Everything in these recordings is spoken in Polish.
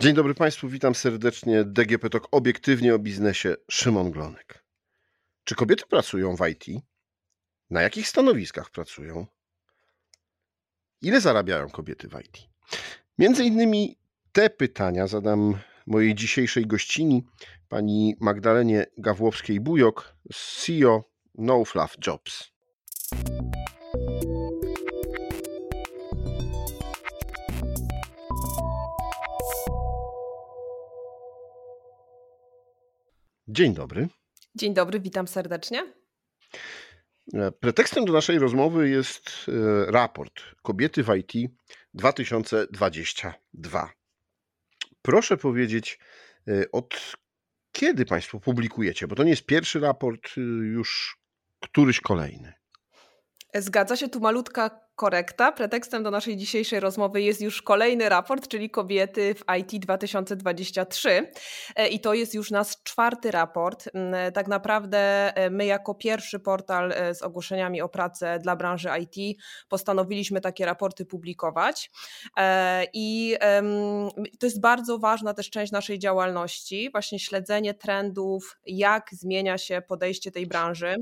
Dzień dobry Państwu, witam serdecznie. DGP Talk obiektywnie o biznesie. Szymon Glonek. Czy kobiety pracują w IT? Na jakich stanowiskach pracują? Ile zarabiają kobiety w IT? Między innymi te pytania zadam mojej dzisiejszej gościni, pani Magdalenie Gawłowskiej-Bujok, CEO No Fluff Jobs. Dzień dobry. Dzień dobry, witam serdecznie. E, pretekstem do naszej rozmowy jest e, raport Kobiety w IT 2022. Proszę powiedzieć, e, od kiedy Państwo publikujecie? Bo to nie jest pierwszy raport, już któryś kolejny. Zgadza się, tu malutka korekta. Pretekstem do naszej dzisiejszej rozmowy jest już kolejny raport, czyli Kobiety w IT 2023. E, I to jest już nasz czwarty raport. Mm, tak naprawdę e, my, jako pierwszy portal e, z ogłoszeniami o pracę dla branży IT, postanowiliśmy takie raporty publikować. I to jest bardzo ważna też część naszej działalności, właśnie śledzenie trendów, jak zmienia się podejście tej branży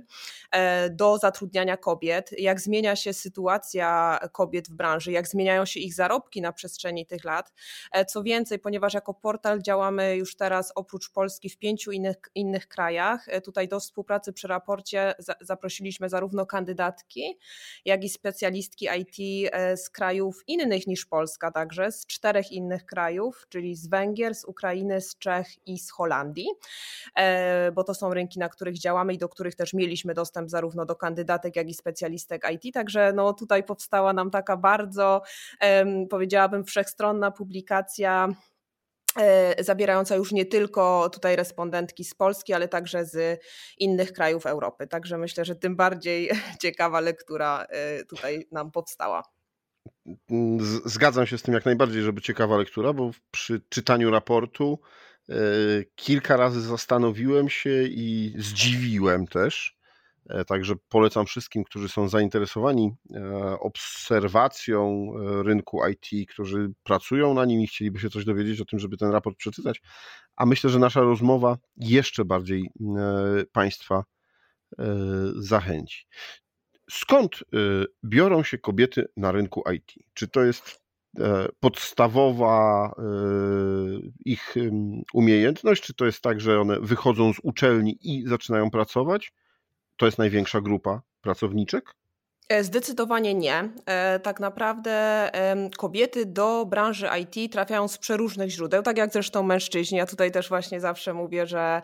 do zatrudniania kobiet, jak zmienia się sytuacja kobiet w branży, jak zmieniają się ich zarobki na przestrzeni tych lat. E, co więcej, ponieważ jako portal działamy już teraz oprócz Polski w pięciu innych, innych krajach, e, tutaj do współpracy przy raporcie zaprosiliśmy zarówno kandydatki, jak i specjalistki IT e, z krajów innych niż Polska, także z czterech innych krajów, czyli z Węgier, z Ukrainy, z Czech i z Holandii, bo to są rynki, na których działamy i do których też mieliśmy dostęp zarówno do kandydatek, jak i specjalistek IT. Także no tutaj po powstała nam taka bardzo, powiedziałabym, wszechstronna publikacja e, zawierająca już nie tylko tutaj respondentki z Polski, ale także z innych krajów Europy. Także myślę, że tym bardziej ciekawa lektura e, tutaj nam powstała. Zgadzam się z tym jak najbardziej, żeby ciekawa lektura, bo przy czytaniu raportu e, kilka razy zastanowiłem się i zdziwiłem też, także polecam wszystkim, którzy są zainteresowani e, obserwacją e, rynku IT, którzy pracują na nim i chcieliby się coś dowiedzieć o tym, żeby ten raport przeczytać. A myślę, że nasza rozmowa jeszcze bardziej Państwa zachęci. Skąd biorą się kobiety na rynku IT? Czy to jest podstawowa ich umiejętność, czy to jest tak, że one wychodzą z uczelni i zaczynają pracować? To jest największa grupa pracowniczek? E, zdecydowanie nie. E, tak naprawdę kobiety do branży IT trafiają z przeróżnych źródeł, tak jak zresztą mężczyźni. Ja tutaj też właśnie zawsze mówię, że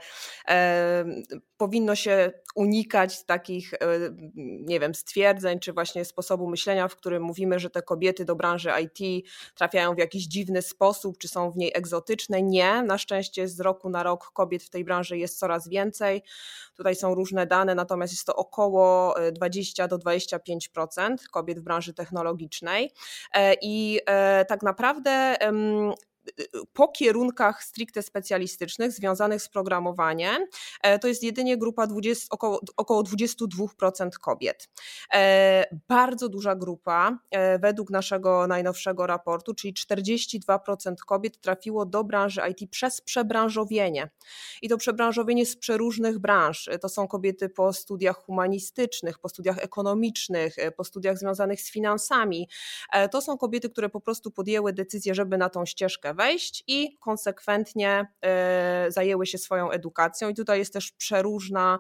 powinno się unikać takich, nie wiem, stwierdzeń, czy właśnie sposobu myślenia, w którym mówimy, że te kobiety do branży IT trafiają w jakiś dziwny sposób, czy są w niej egzotyczne. Nie. Na szczęście z roku na rok kobiet w tej branży jest coraz więcej. Tutaj są różne dane, natomiast jest to około 20 do 25 5% kobiet w branży technologicznej. E, I e, tak naprawdę po kierunkach stricte specjalistycznych związanych z programowaniem e, to jest jedynie grupa 20, około, około 22% kobiet. Bardzo duża grupa według naszego najnowszego raportu, czyli 42% kobiet trafiło do branży IT przez przebranżowienie. I to przebranżowienie z przeróżnych branż. To są kobiety po studiach humanistycznych, po studiach ekonomicznych, po studiach związanych z finansami. To są kobiety, które po prostu podjęły decyzję, żeby na tą ścieżkę wejść i konsekwentnie e, zajęły się swoją edukacją. I tutaj jest też przeróżna,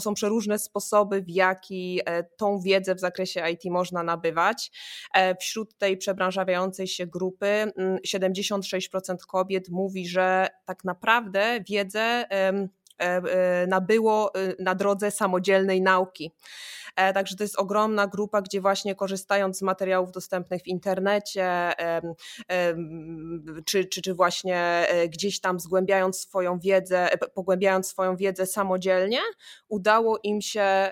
są przeróżne sposoby, w jaki e, tą wiedzę w zakresie IT można nabywać. E, wśród tej przebranżawiającej się grupy 76% kobiet mówi, że tak naprawdę wiedzę nabyło na drodze samodzielnej nauki. E, także to jest ogromna grupa, gdzie właśnie korzystając z materiałów dostępnych w internecie, czy, czy, czy właśnie e, gdzieś tam zgłębiając swoją wiedzę, e, pogłębiając swoją wiedzę samodzielnie, udało im się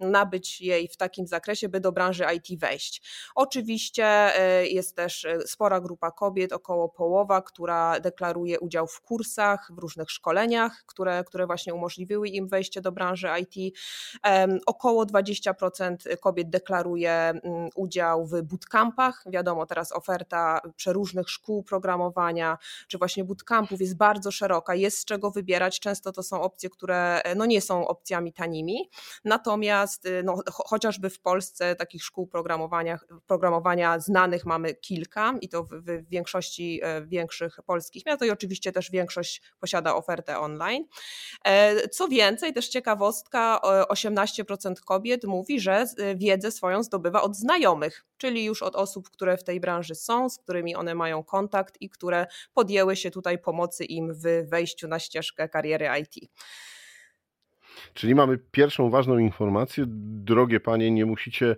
nabyć jej w takim zakresie, by do branży IT wejść. Oczywiście jest też spora grupa kobiet, około połowa, która deklaruje udział w kursach, w różnych szkoleniach, które które, które właśnie umożliwiły im wejście do branży IT. Około 20% kobiet deklaruje mm, udział w bootcampach. Wiadomo, teraz oferta przeróżnych szkół programowania, czy właśnie bootcampów jest bardzo szeroka, jest z czego wybierać. Często to są opcje, które no nie są opcjami tanimi. Natomiast no, chociażby w Polsce takich szkół programowania, programowania znanych mamy kilka i to w, w większości e, większych polskich miast, no i oczywiście też większość posiada ofertę online. E, co więcej, też ciekawostka, 18% kobiet mówi, że wiedzę swoją zdobywa od znajomych, czyli już od osób, które w tej branży są, z którymi one mają kontakt i które podjęły się tutaj pomocy im w wejściu na ścieżkę kariery IT. Czyli mamy pierwszą ważną informację. Drogie panie, nie musicie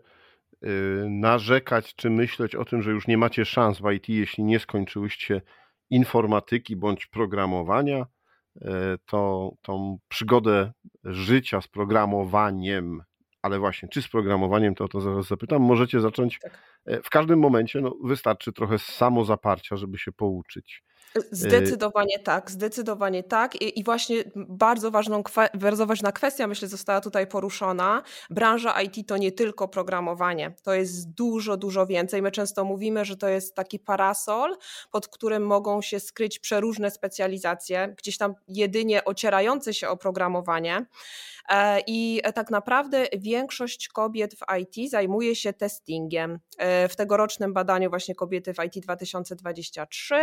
y, narzekać czy myśleć o tym, że już nie macie szans w IT, jeśli nie skończyłyście informatyki bądź programowania. Y, to tą przygodę życia z programowaniem, ale właśnie czy z programowaniem, to o to zaraz zapytam, możecie zacząć tak. y, w każdym momencie. No, wystarczy trochę samozaparcia, żeby się pouczyć. Zdecydowanie tak, zdecydowanie tak. I, i właśnie bardzo, ważną, bardzo ważna kwestia, myślę, została tutaj poruszona. Branża IT to nie tylko programowanie, to jest dużo, dużo więcej. My często mówimy, że to jest taki parasol, pod którym mogą się skryć przeróżne specjalizacje, gdzieś tam jedynie ocierające się o programowanie. E, I tak naprawdę większość kobiet w IT zajmuje się testingiem. E, w tegorocznym badaniu właśnie kobiety w IT 2023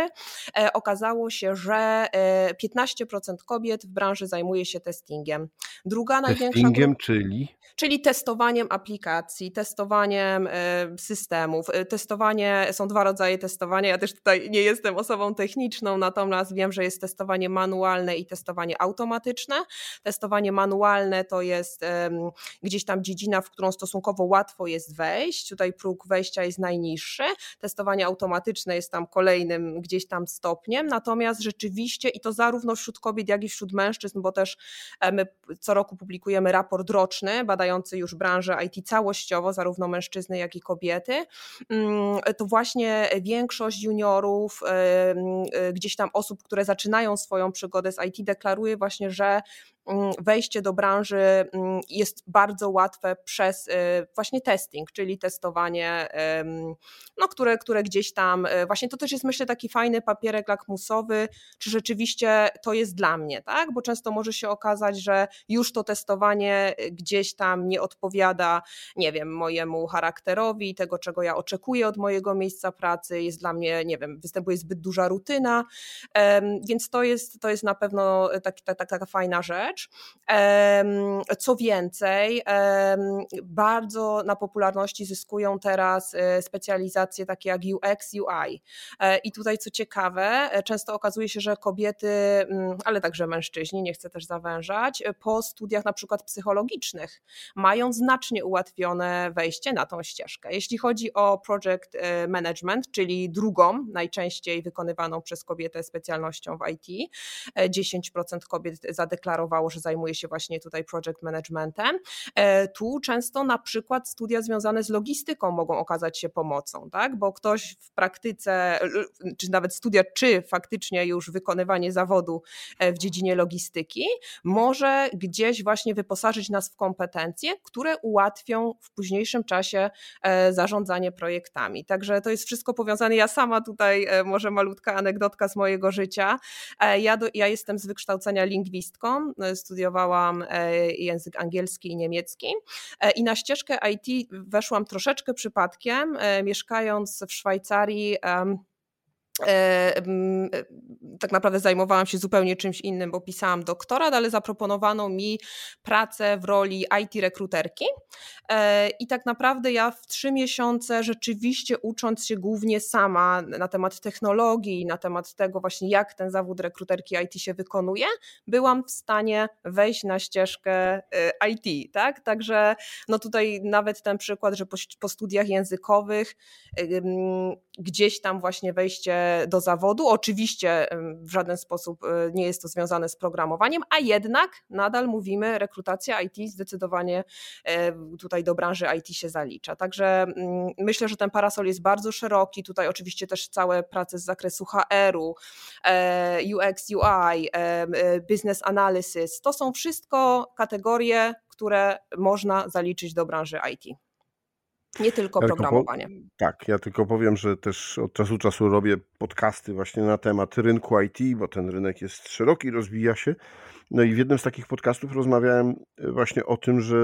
e, okazało się, że 15% kobiet w branży zajmuje się testingiem. Druga największa. Testingiem, czyli? Czyli testowaniem aplikacji, testowaniem systemów. Testowanie, są dwa rodzaje testowania. Ja też tutaj nie jestem osobą techniczną, natomiast wiem, że jest testowanie manualne i testowanie automatyczne. Testowanie manualne to jest gdzieś tam dziedzina, w którą stosunkowo łatwo jest wejść. Tutaj próg wejścia jest najniższy. Testowanie automatyczne jest tam kolejnym gdzieś tam stopniem. Natomiast rzeczywiście, i to zarówno wśród kobiet, jak i wśród mężczyzn, bo też e, my co roku publikujemy raport roczny badający już branżę IT całościowo, zarówno mężczyzny, jak i kobiety, mm, to właśnie większość juniorów, e, gdzieś tam osób, które zaczynają swoją przygodę z IT, deklaruje właśnie, że wejście do branży mm, jest bardzo łatwe przez y, właśnie testing, czyli testowanie, no, które, które gdzieś tam, y, właśnie to też jest myślę taki fajny papierek lakmusowy, czy rzeczywiście to jest dla mnie, tak? Bo często może się okazać, że już to testowanie y, gdzieś tam nie odpowiada, nie wiem, mojemu charakterowi, tego czego ja oczekuję od mojego miejsca pracy, jest dla mnie, nie wiem, występuje zbyt duża rutyna, więc to jest, to jest na pewno taki, taka, taka fajna rzecz. Co więcej, bardzo na popularności zyskują teraz e, specjalizacje takie jak UX, UI. E, I tutaj co ciekawe, e, często okazuje się, że kobiety, mm, ale także mężczyźni, nie chcę też zawężać, po studiach na przykład psychologicznych mają znacznie ułatwione wejście na tą ścieżkę. Jeśli chodzi o project management, czyli drugą najczęściej wykonywaną przez kobietę specjalnością w IT, 10% kobiet zadeklarowało, że zajmuje się właśnie tutaj project managementem. E, tu często na przykład studia związane z logistyką mogą okazać się pomocą, tak? bo ktoś w praktyce, czy nawet studia, czy faktycznie już wykonywanie zawodu e, w dziedzinie logistyki, może gdzieś właśnie wyposażyć nas w kompetencje, które ułatwią w późniejszym czasie e, zarządzanie projektami. Także to jest wszystko powiązane. Ja sama tutaj, może malutka anegdotka z mojego życia. Ja, do, ja jestem z wykształcenia lingwistką, studiowałam e, język angielski i niemiecki e, i na ścieżkę IT weszłam troszeczkę przypadkiem, e, mieszkając w Szwajcarii tak naprawdę zajmowałam się zupełnie czymś innym, bo pisałam doktorat, ale zaproponowano mi pracę w roli IT rekruterki. E, I tak naprawdę ja w trzy miesiące rzeczywiście ucząc się głównie sama na temat technologii, na temat tego właśnie jak ten zawód rekruterki IT się wykonuje, byłam w stanie wejść na ścieżkę IT, tak? Także no tutaj nawet ten przykład, że po, po studiach językowych gdzieś tam właśnie wejście do zawodu. Oczywiście w żaden sposób e, nie jest to związane z programowaniem, a jednak nadal mówimy, rekrutacja IT zdecydowanie e, tutaj do branży IT się zalicza. Także mm, myślę, że ten parasol jest bardzo szeroki. Tutaj oczywiście też całe prace z zakresu HR-u, UX, UI, business analysis. To są wszystko kategorie, które można zaliczyć do branży IT. Nie tylko ja programowanie. Tylko po, tak, ja tylko powiem, że też od czasu do czasu robię podcasty właśnie na temat rynku IT, bo ten rynek jest szeroki, rozwija się. No i w jednym z takich podcastów rozmawiałem e, właśnie o tym, że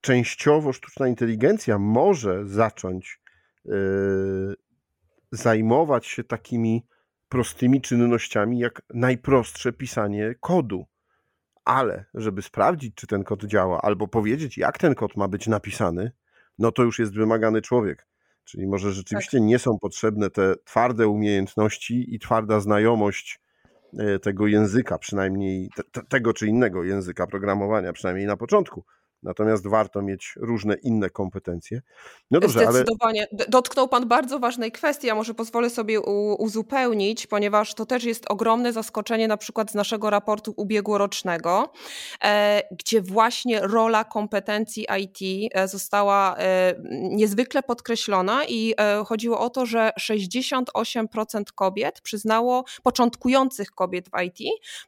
częściowo sztuczna inteligencja może zacząć yy, zajmować się takimi prostymi czynnościami, jak najprostsze pisanie kodu. Ale żeby sprawdzić, czy ten kod działa, albo powiedzieć, jak ten kod ma być napisany, no to już jest wymagany człowiek. Czyli może rzeczywiście tak. nie są potrzebne te twarde umiejętności i twarda znajomość e, tego języka, przynajmniej te, tego czy innego języka programowania, przynajmniej na początku. Natomiast warto mieć różne inne kompetencje. No dobrze, Zdecydowanie. Ale... Dotknął Pan bardzo ważnej kwestii, a może pozwolę sobie uzupełnić, ponieważ to też jest ogromne zaskoczenie na przykład z naszego raportu ubiegłorocznego, e, gdzie właśnie rola kompetencji IT e, została e, niezwykle podkreślona i chodziło o to, że 68% kobiet przyznało, początkujących kobiet w IT,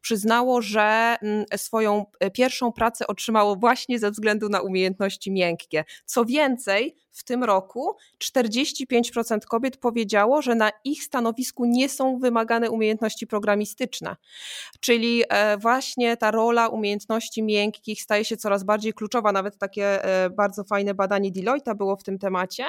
przyznało, że mm, swoją pierwszą pracę otrzymało właśnie ze względu względu na umiejętności miękkie. Co więcej, w tym roku 45% kobiet powiedziało, że na ich stanowisku nie są wymagane umiejętności programistyczne. Czyli e, właśnie ta rola umiejętności miękkich staje się coraz bardziej kluczowa. Nawet takie e, bardzo fajne badanie Deloitte było w tym temacie,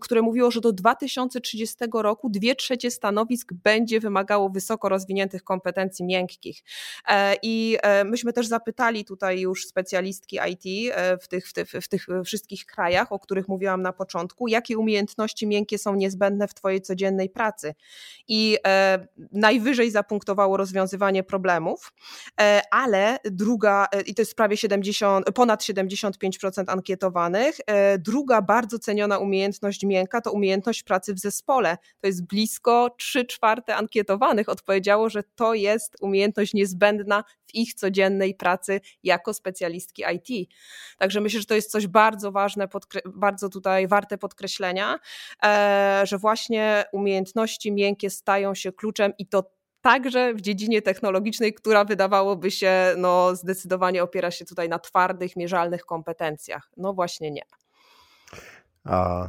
które mówiło, że do 2030 roku dwie trzecie stanowisk będzie wymagało wysoko rozwiniętych kompetencji miękkich. E, I myśmy też zapytali tutaj już specjalistki IT w tych, w tych, w tych wszystkich krajach, o których mówiłam na początku, jakie umiejętności miękkie są niezbędne w Twojej codziennej pracy. I e, najwyżej zapunktowało rozwiązywanie problemów, e, ale druga, e, i to jest prawie 70, ponad 75% ankietowanych, e, druga bardzo ceniona umiejętność miękka to umiejętność pracy w zespole. To jest blisko 3 czwarte ankietowanych odpowiedziało, że to jest umiejętność niezbędna w ich codziennej pracy jako specjalistki IT. Także myślę, że to jest coś bardzo ważne, bardzo tutaj warte podkreślenia, e, że właśnie umiejętności miękkie stają się kluczem i to także w dziedzinie technologicznej, która wydawałoby się no, zdecydowanie opiera się tutaj na twardych, mierzalnych kompetencjach. No właśnie nie. A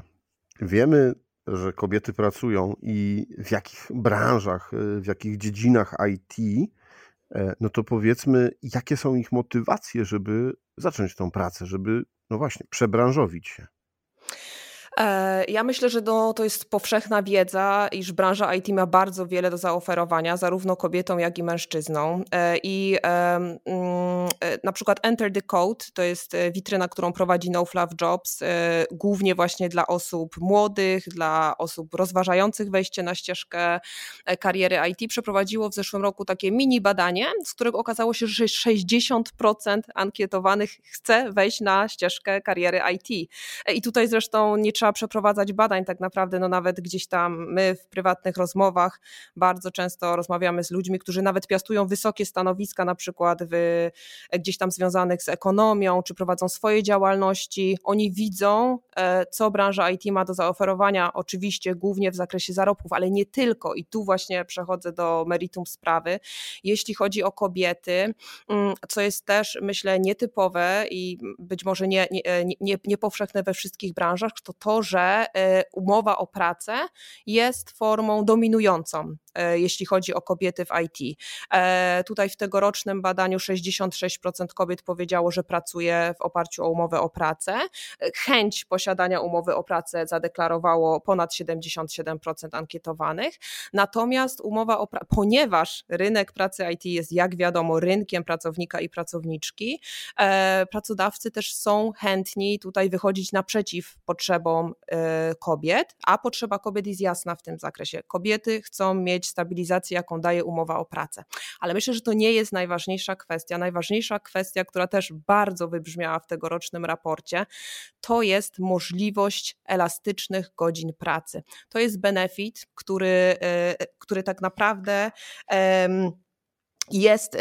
wiemy, że kobiety pracują i w jakich branżach, w jakich dziedzinach IT, no to powiedzmy, jakie są ich motywacje, żeby zacząć tą pracę, żeby, no właśnie, przebranżowić się. E, ja myślę, że no, to jest powszechna wiedza, iż branża IT ma bardzo wiele do zaoferowania, zarówno kobietom, jak i mężczyznom. E, I mm, e, na przykład Enter the Code to jest witryna, którą prowadzi No Fluff Jobs, głównie właśnie dla osób młodych, dla osób rozważających wejście na ścieżkę kariery IT. Przeprowadziło w zeszłym roku takie mini badanie, z którego okazało się, że 60% ankietowanych chce wejść na ścieżkę kariery IT. I tutaj zresztą nie trzeba przeprowadzać badań tak naprawdę, no nawet gdzieś tam my w prywatnych rozmowach bardzo często rozmawiamy z ludźmi, którzy nawet piastują wysokie stanowiska, na przykład w, gdzieś tam związanych z ekonomią, czy prowadzą swoje działalności. Oni widzą, e, co branża IT ma do zaoferowania, oczywiście głównie w zakresie zarobków, ale nie tylko. I tu właśnie przechodzę do meritum sprawy. Jeśli chodzi o kobiety, mm, co jest też, myślę, nietypowe i być może nie, nie, nie, nie powszechne we wszystkich branżach, to to, że e, umowa o pracę jest formą dominującą, jeśli chodzi o kobiety w IT. E, tutaj w tegorocznym badaniu 66% kobiet powiedziało, że pracuje w oparciu o umowę o pracę. Chęć posiadania umowy o pracę zadeklarowało ponad 77% ankietowanych. Natomiast umowa o pracę, ponieważ rynek pracy IT jest, jak wiadomo, rynkiem pracownika i pracowniczki, pracodawcy też są chętni tutaj wychodzić naprzeciw potrzebom E, kobiet, a potrzeba kobiet jest jasna w tym zakresie. Kobiety chcą mieć mieć stabilizację, jaką daje umowa o pracę. Ale myślę, że to nie jest najważniejsza kwestia. Najważniejsza kwestia, która też bardzo wybrzmiała w tegorocznym raporcie, to jest możliwość elastycznych godzin pracy. To jest benefit, który, e, który tak naprawdę jest e,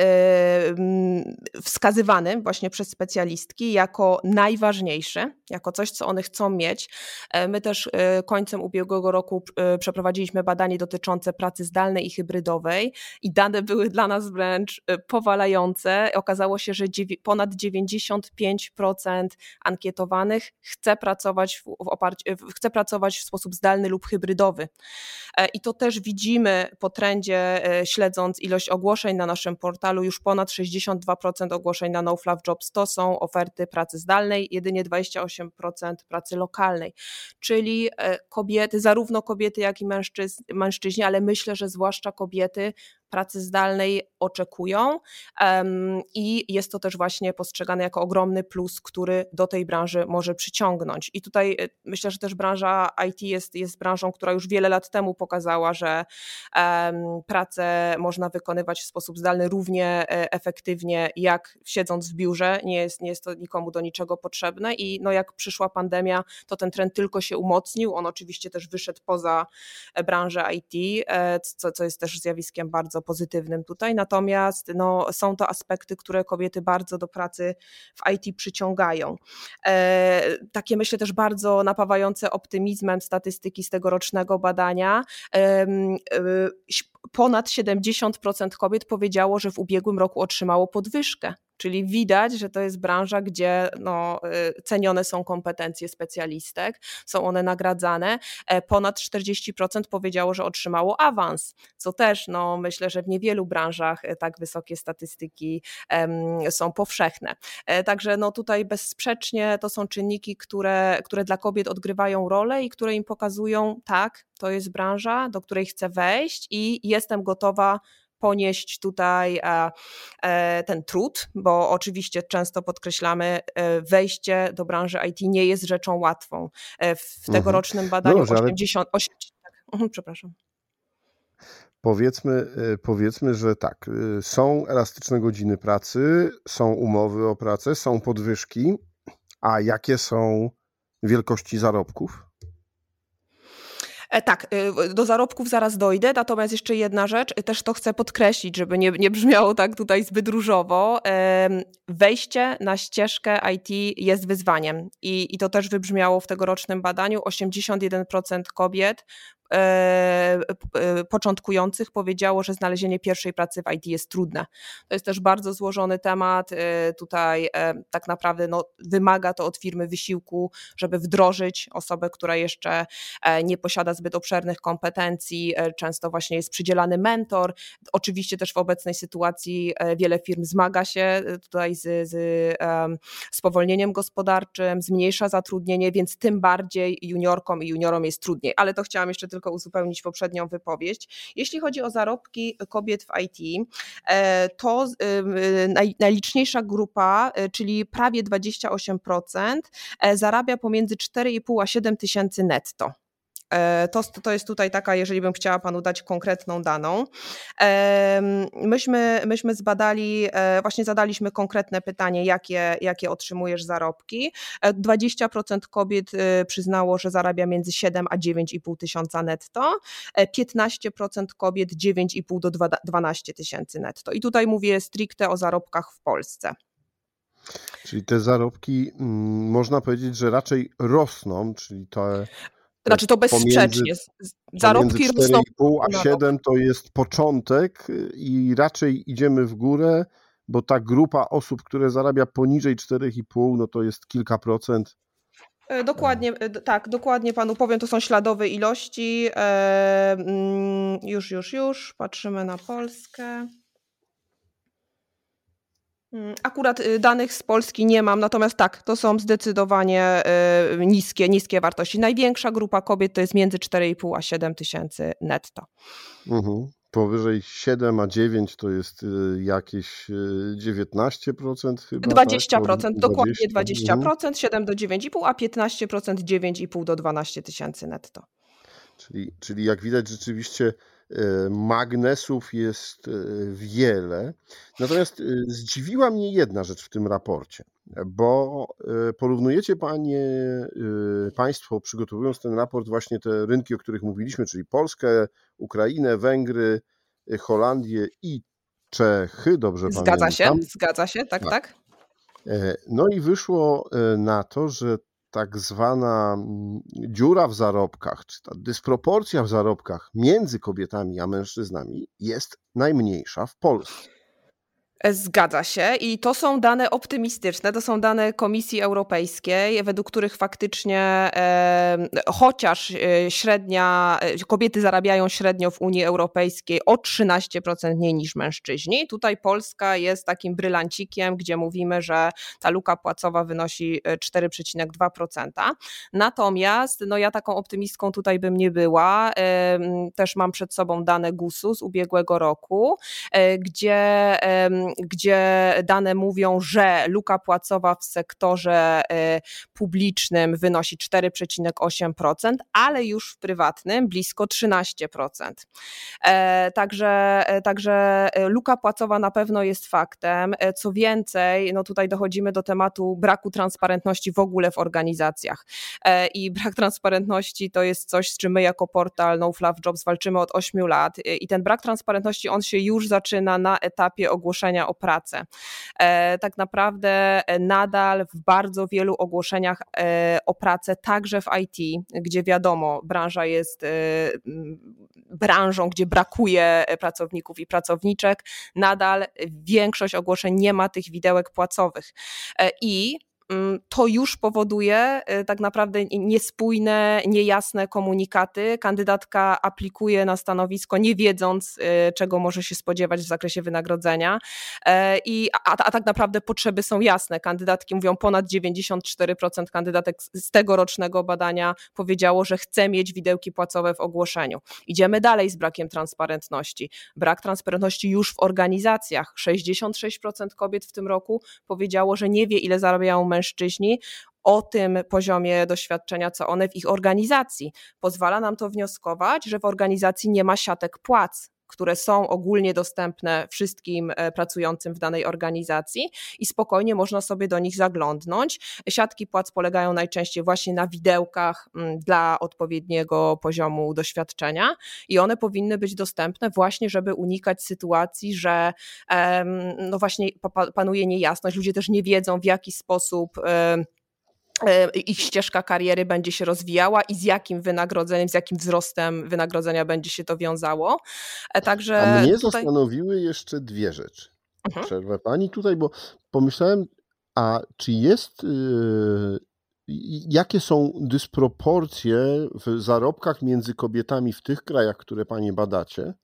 wskazywany właśnie przez specjalistki jako najważniejszy, jako coś, co one chcą mieć. E, my też e, końcem ubiegłego roku przeprowadziliśmy badanie dotyczące pracy zdalnej i hybrydowej i dane były dla nas wręcz powalające. Okazało się, że ponad 95% ankietowanych chce pracować w, chce pracować w sposób zdalny lub hybrydowy. I to też widzimy po trendzie, śledząc ilość ogłoszeń na naszym portalu już ponad 62% ogłoszeń na NoFluff Jobs to są oferty pracy zdalnej, jedynie 28% pracy lokalnej. Czyli e, kobiety, zarówno kobiety, jak i mężczyźni, ale myślę, że zwłaszcza kobiety pracy zdalnej oczekują i jest to też właśnie postrzegane jako ogromny plus, który do tej branży może przyciągnąć. I tutaj e, myślę, że też branża IT jest, jest branżą, która już wiele lat temu pokazała, że pracę można wykonywać w sposób zdalny równie e, efektywnie jak siedząc w biurze. Nie jest, nie jest to nikomu do niczego potrzebne i no jak przyszła pandemia, to ten trend tylko się umocnił. On oczywiście też wyszedł poza e, branżę IT, co, co jest też zjawiskiem bardzo bardzo pozytywnym tutaj, natomiast no, są to aspekty, które kobiety bardzo do pracy w IT przyciągają. E, takie myślę też bardzo napawające optymizmem statystyki z tegorocznego badania. E, ponad 70% kobiet powiedziało, że w ubiegłym roku otrzymało podwyżkę Czyli widać, że to jest branża, gdzie no, y, cenione są kompetencje specjalistek, są one nagradzane. E, ponad 40% powiedziało, że otrzymało awans, co też no, myślę, że w niewielu branżach e, tak wysokie statystyki um, są powszechne. E, także no, tutaj bezsprzecznie to są czynniki, które, które dla kobiet odgrywają rolę i które im pokazują, tak, to jest branża, do której chcę wejść i jestem gotowa ponieść tutaj e, e, ten trud, bo oczywiście często podkreślamy, e, wejście do branży IT nie jest rzeczą łatwą. W mhm. tegorocznym no badaniu Dobrze, 80, 80 tak, mhm, przepraszam. Powiedzmy, powiedzmy, że tak, są elastyczne godziny pracy, są umowy o pracę, są podwyżki, a jakie są wielkości zarobków? E, tak, y, do zarobków zaraz dojdę, natomiast jeszcze jedna rzecz, y, też to chcę podkreślić, żeby nie, nie brzmiało tak tutaj zbyt różowo. Wejście na ścieżkę IT jest wyzwaniem i, i to też wybrzmiało w tegorocznym badaniu. 81% kobiet E, e, początkujących powiedziało, że znalezienie pierwszej pracy w IT jest trudne. To jest też bardzo złożony temat. E, tutaj tak naprawdę no, wymaga to od firmy wysiłku, żeby wdrożyć osobę, która jeszcze nie posiada zbyt obszernych kompetencji. Często właśnie jest przydzielany mentor. Oczywiście też w obecnej sytuacji wiele firm zmaga się tutaj z, z spowolnieniem gospodarczym, zmniejsza zatrudnienie, więc tym bardziej juniorkom i juniorom jest trudniej. Ale to chciałam jeszcze tylko tylko uzupełnić poprzednią wypowiedź. Jeśli chodzi o zarobki kobiet w IT, e, to najliczniejsza grupa, e, czyli prawie 28%, e, zarabia pomiędzy 4,5 a 7 tysięcy netto. E, to, to jest tutaj taka, jeżeli bym chciała Panu dać konkretną daną. Myśmy, myśmy zbadali, e, właśnie zadaliśmy konkretne pytanie, jakie, jakie otrzymujesz zarobki. 20% e, kobiet przyznało, że zarabia między 7 a 9,5 tysiąca netto, 15% kobiet 9,5 do 12 tysięcy netto. I tutaj mówię stricte o zarobkach w Polsce. Czyli te zarobki, mm, można powiedzieć, że raczej rosną, czyli te znaczy to bezsprzecznie. Zarobki rosną. 4,5 a 7 to jest początek y, i raczej idziemy w górę, bo ta grupa osób, które zarabia poniżej 4,5, no to jest kilka procent. E, dokładnie, e, tak, dokładnie panu powiem, to są śladowe ilości. E, mm, już, już, już, patrzymy na Polskę. Mm, akurat y, danych z Polski nie mam, natomiast tak, to są zdecydowanie y, niskie, niskie wartości. Największa grupa kobiet to jest między 4,5 a 7 tysięcy netto. Mhm. Powyżej 7 a 9 to jest y, jakieś 19% chyba? 20%, tak? dokładnie 20%, mhm. 7 do 9,5, a 15% 9,5 do 12 tysięcy netto. Czyli, czyli jak widać rzeczywiście magnesów jest wiele. Natomiast zdziwiła mnie jedna rzecz w tym raporcie, bo porównujecie panie, państwo, przygotowując ten raport, właśnie te rynki, o których mówiliśmy, czyli Polskę, Ukrainę, Węgry, Holandię i Czechy, dobrze zgadza pamiętam. Zgadza się, zgadza się, tak, tak. tak. No i wyszło na to, że tak zwana mm, dziura w zarobkach, czy ta dysproporcja w zarobkach między kobietami a mężczyznami jest najmniejsza w Polsce. E, zgadza się i to są dane optymistyczne, to są dane Komisji Europejskiej, według których faktycznie e, chociaż e, średnia, e, kobiety zarabiają średnio w Unii Europejskiej o 13% mniej niż mężczyźni. Tutaj Polska jest takim brylancikiem, gdzie mówimy, że ta luka płacowa wynosi 4,2%. Natomiast no ja taką optymistką tutaj bym nie była. E, też mam przed sobą dane GUS-u z ubiegłego roku, e, gdzie gdzie dane mówią, że luka płacowa w sektorze y, publicznym wynosi 4,8%, ale już w prywatnym blisko 13%. E, także, e, także e, luka płacowa na pewno jest faktem. Co więcej, no tutaj dochodzimy do tematu braku transparentności w ogóle w organizacjach. I brak transparentności to jest coś, z czym my jako portal No Fluff Jobs walczymy od 8 lat. I ten brak transparentności, on się już zaczyna na etapie ogłoszenia o pracę. E, tak naprawdę e, nadal w bardzo wielu ogłoszeniach e, o pracę, także w IT, gdzie wiadomo, branża jest branżą, gdzie brakuje pracowników i pracowniczek, nadal większość ogłoszeń nie ma tych widełek płacowych. I to już powoduje y, tak naprawdę niespójne, niejasne komunikaty. Kandydatka aplikuje na stanowisko nie wiedząc, y, czego może się spodziewać w zakresie wynagrodzenia. E, I, a, a tak naprawdę potrzeby są jasne. Kandydatki mówią, ponad 94% kandydatek z tegorocznego badania powiedziało, że chce mieć widełki płacowe w ogłoszeniu. Idziemy dalej z brakiem transparentności. Brak transparentności już w organizacjach. 66% kobiet w tym roku powiedziało, że nie wie, ile zarabiają mężczyźni mężczyźni o tym poziomie doświadczenia, co one w ich organizacji. Pozwala nam to wnioskować, że w organizacji nie ma siatek płac, które są ogólnie dostępne wszystkim e, pracującym w danej organizacji i spokojnie można sobie do nich zaglądnąć. Siatki płac polegają najczęściej właśnie na widełkach mm, dla odpowiedniego poziomu doświadczenia i one powinny być dostępne właśnie, żeby unikać sytuacji, że no właśnie panuje niejasność, ludzie też nie wiedzą w jaki sposób ich ścieżka kariery będzie się rozwijała i z jakim wynagrodzeniem, z jakim wzrostem wynagrodzenia będzie się to wiązało. E, także A mnie tutaj... zastanowiły jeszcze dwie rzeczy. Mhm. Przerwę pani tutaj, bo pomyślałem, a czy jest, yy, jakie są dysproporcje w zarobkach między kobietami w tych krajach, które panie badacie,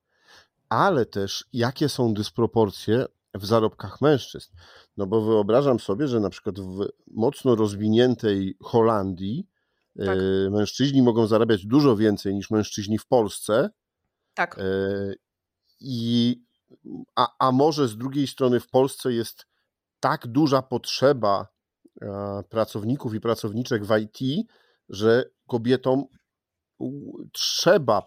ale też jakie są dysproporcje w zarobkach mężczyzn. No bo wyobrażam sobie, że na przykład w mocno rozwiniętej Holandii tak. e, mężczyźni mogą zarabiać dużo więcej niż mężczyźni w Polsce. Tak. E, I, a, a może z drugiej strony w Polsce jest tak duża potrzeba pracowników i pracowniczek w IT, że kobietom trzeba,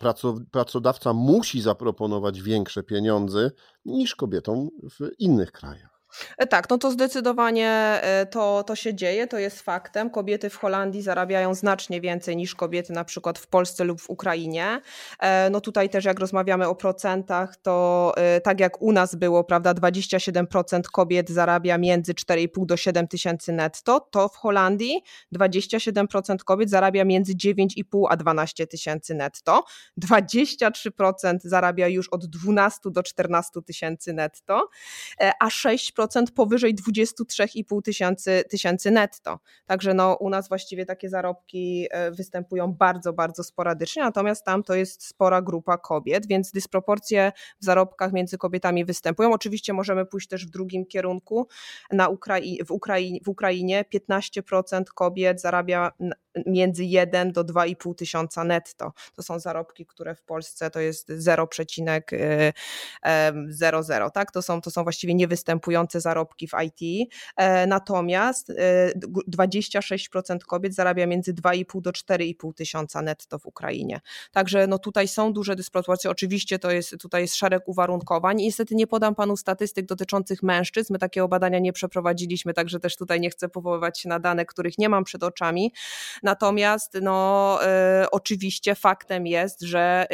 pracodawca musi zaproponować większe pieniądze niż kobietom w innych krajach. E, tak, no to zdecydowanie e, to, to się dzieje, to jest faktem. Kobiety w Holandii zarabiają znacznie więcej niż kobiety na przykład w Polsce lub w Ukrainie. E, no tutaj też jak rozmawiamy o procentach, to tak jak u nas było, prawda, 27% kobiet zarabia między 4,5 do 7 tysięcy netto, to w Holandii 27% kobiet zarabia między 9,5 a 12 tysięcy netto, 23% zarabia już od 12 do 14 tysięcy netto, a 6% powyżej 23,5 tysięcy, tysięcy netto. Także no, u nas właściwie takie zarobki e, występują bardzo, bardzo sporadycznie, natomiast tam to jest spora grupa kobiet, więc dysproporcje w zarobkach między kobietami występują. Oczywiście możemy pójść też w drugim kierunku. Na Ukrai w, Ukrai w Ukrainie 15% kobiet zarabia między 1 do 2,5 tysiąca netto. To są zarobki, które w Polsce to jest 0,00, tak? To są, to są właściwie niewystępujące Zarobki w IT, natomiast 26% kobiet zarabia między 2,5 do 4,5 tysiąca netto w Ukrainie. Także no tutaj są duże dysproporcje. Oczywiście to jest, tutaj jest szereg uwarunkowań. Niestety nie podam panu statystyk dotyczących mężczyzn. My takiego badania nie przeprowadziliśmy, także też tutaj nie chcę powoływać się na dane, których nie mam przed oczami. Natomiast no, y, oczywiście faktem jest, że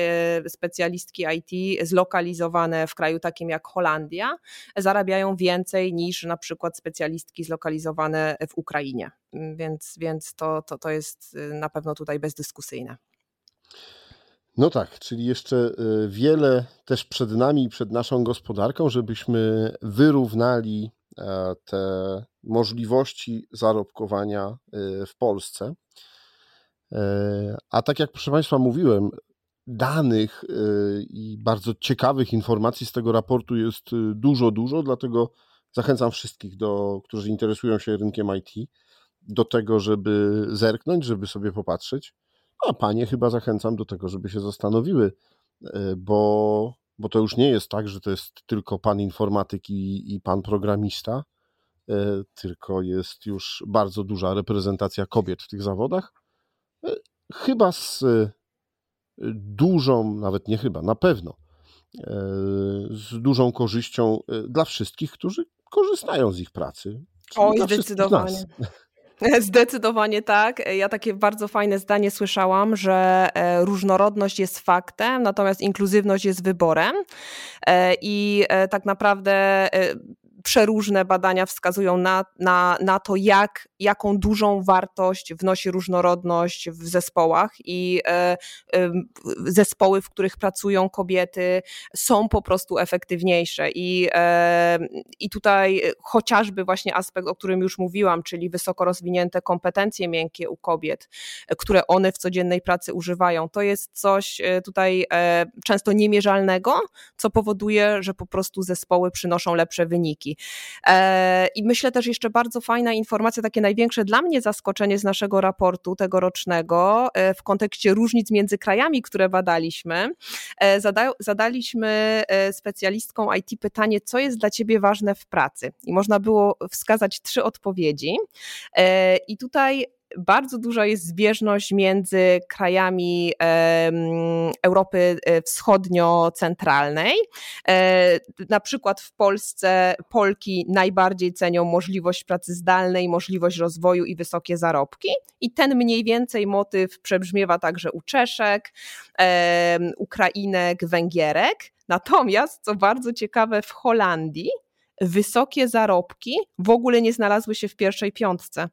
specjalistki IT zlokalizowane w kraju takim jak Holandia zarabiają więcej niż na przykład specjalistki zlokalizowane w Ukrainie. Więc, więc to, to, to jest y, na pewno tutaj bezdyskusyjne. No tak, czyli jeszcze y, wiele też przed nami przed naszą gospodarką, żebyśmy wyrównali e, te możliwości zarobkowania y, w Polsce. E, a tak jak proszę Państwa mówiłem, danych i bardzo ciekawych informacji z tego raportu jest dużo, dużo, dlatego zachęcam wszystkich, do, którzy interesują się rynkiem IT, do tego, żeby zerknąć, żeby sobie popatrzeć. A panie chyba zachęcam do tego, żeby się zastanowiły, e, bo, bo to już nie jest tak, że to jest tylko pan informatyk i, i pan programista, e, tylko jest już bardzo duża reprezentacja kobiet w tych zawodach. E, chyba z dużą, nawet nie chyba, na pewno, z dużą korzyścią dla wszystkich, którzy korzystają z ich pracy. Oj, zdecydowanie. Zdecydowanie tak. Ja takie bardzo fajne zdanie słyszałam, że e, różnorodność jest faktem, natomiast inkluzywność jest wyborem. E, I e, tak naprawdę przeróżne badania wskazują na, na, na to, jak, jaką dużą wartość wnosi różnorodność w zespołach i e, e, zespoły, w których pracują kobiety, są po prostu efektywniejsze. I, e, I tutaj chociażby właśnie aspekt, o którym już mówiłam, czyli wysoko rozwinięte kompetencje miękkie u kobiet, które one w codziennej pracy używają, to jest coś e, tutaj e, często niemierzalnego, co powoduje, że po prostu zespoły przynoszą lepsze wyniki. E, I myślę też jeszcze bardzo fajna informacja, takie największe dla mnie zaskoczenie z naszego raportu tegorocznego e, w kontekście różnic między krajami, które badaliśmy. E, zada, zadaliśmy specjalistkom IT pytanie, co jest dla ciebie ważne w pracy? I można było wskazać trzy odpowiedzi. I tutaj bardzo duża jest zbieżność między krajami Europy e, wschodnio-centralnej. E, na przykład w Polsce Polki najbardziej cenią możliwość pracy zdalnej, możliwość rozwoju i wysokie zarobki. I ten mniej więcej motyw przebrzmiewa także u Czeszek, Ukrainek, Węgierek. Natomiast, co bardzo ciekawe, w Holandii wysokie zarobki w ogóle nie znalazły się w pierwszej piątce.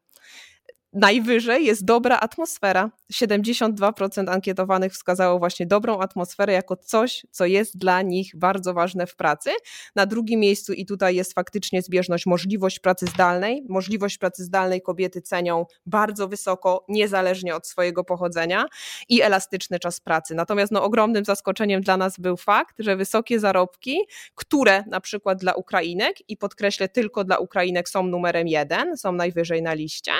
Najwyżej jest dobra atmosfera. 72% ankietowanych wskazało właśnie dobrą atmosferę jako coś, co jest dla nich bardzo ważne w pracy. Na drugim miejscu, i tutaj jest faktycznie zbieżność, możliwość pracy zdalnej. Możliwość pracy zdalnej kobiety cenią bardzo wysoko, niezależnie od swojego pochodzenia i elastyczny czas pracy. Natomiast no, ogromnym zaskoczeniem dla nas był fakt, że wysokie zarobki, które na przykład dla Ukrainek, i podkreślę tylko dla Ukrainek, są numerem jeden, są najwyżej na liście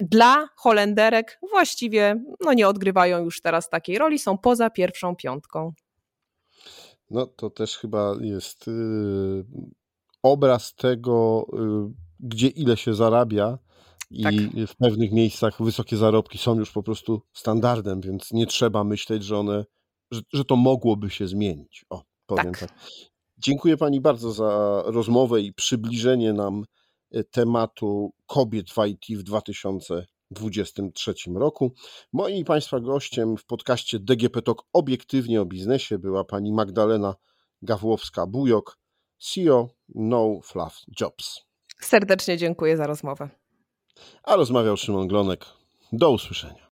dla Holenderek właściwie no, nie odgrywają już teraz takiej roli, są poza pierwszą piątką. No to też chyba jest yy, obraz tego, yy, gdzie ile się zarabia. I tak. w pewnych miejscach wysokie zarobki są już po prostu standardem, więc nie trzeba myśleć, że one, że, że to mogłoby się zmienić. O, powiem tak. tak. Dziękuję Pani bardzo za rozmowę i przybliżenie nam tematu kobiet w IT w 2023 roku. Moim i Państwa gościem w podcaście DGP Talk obiektywnie o biznesie była pani Magdalena Gawłowska-Bujok, CEO No Fluff Jobs. Serdecznie dziękuję za rozmowę. A rozmawiał Szymon Glonek. Do usłyszenia.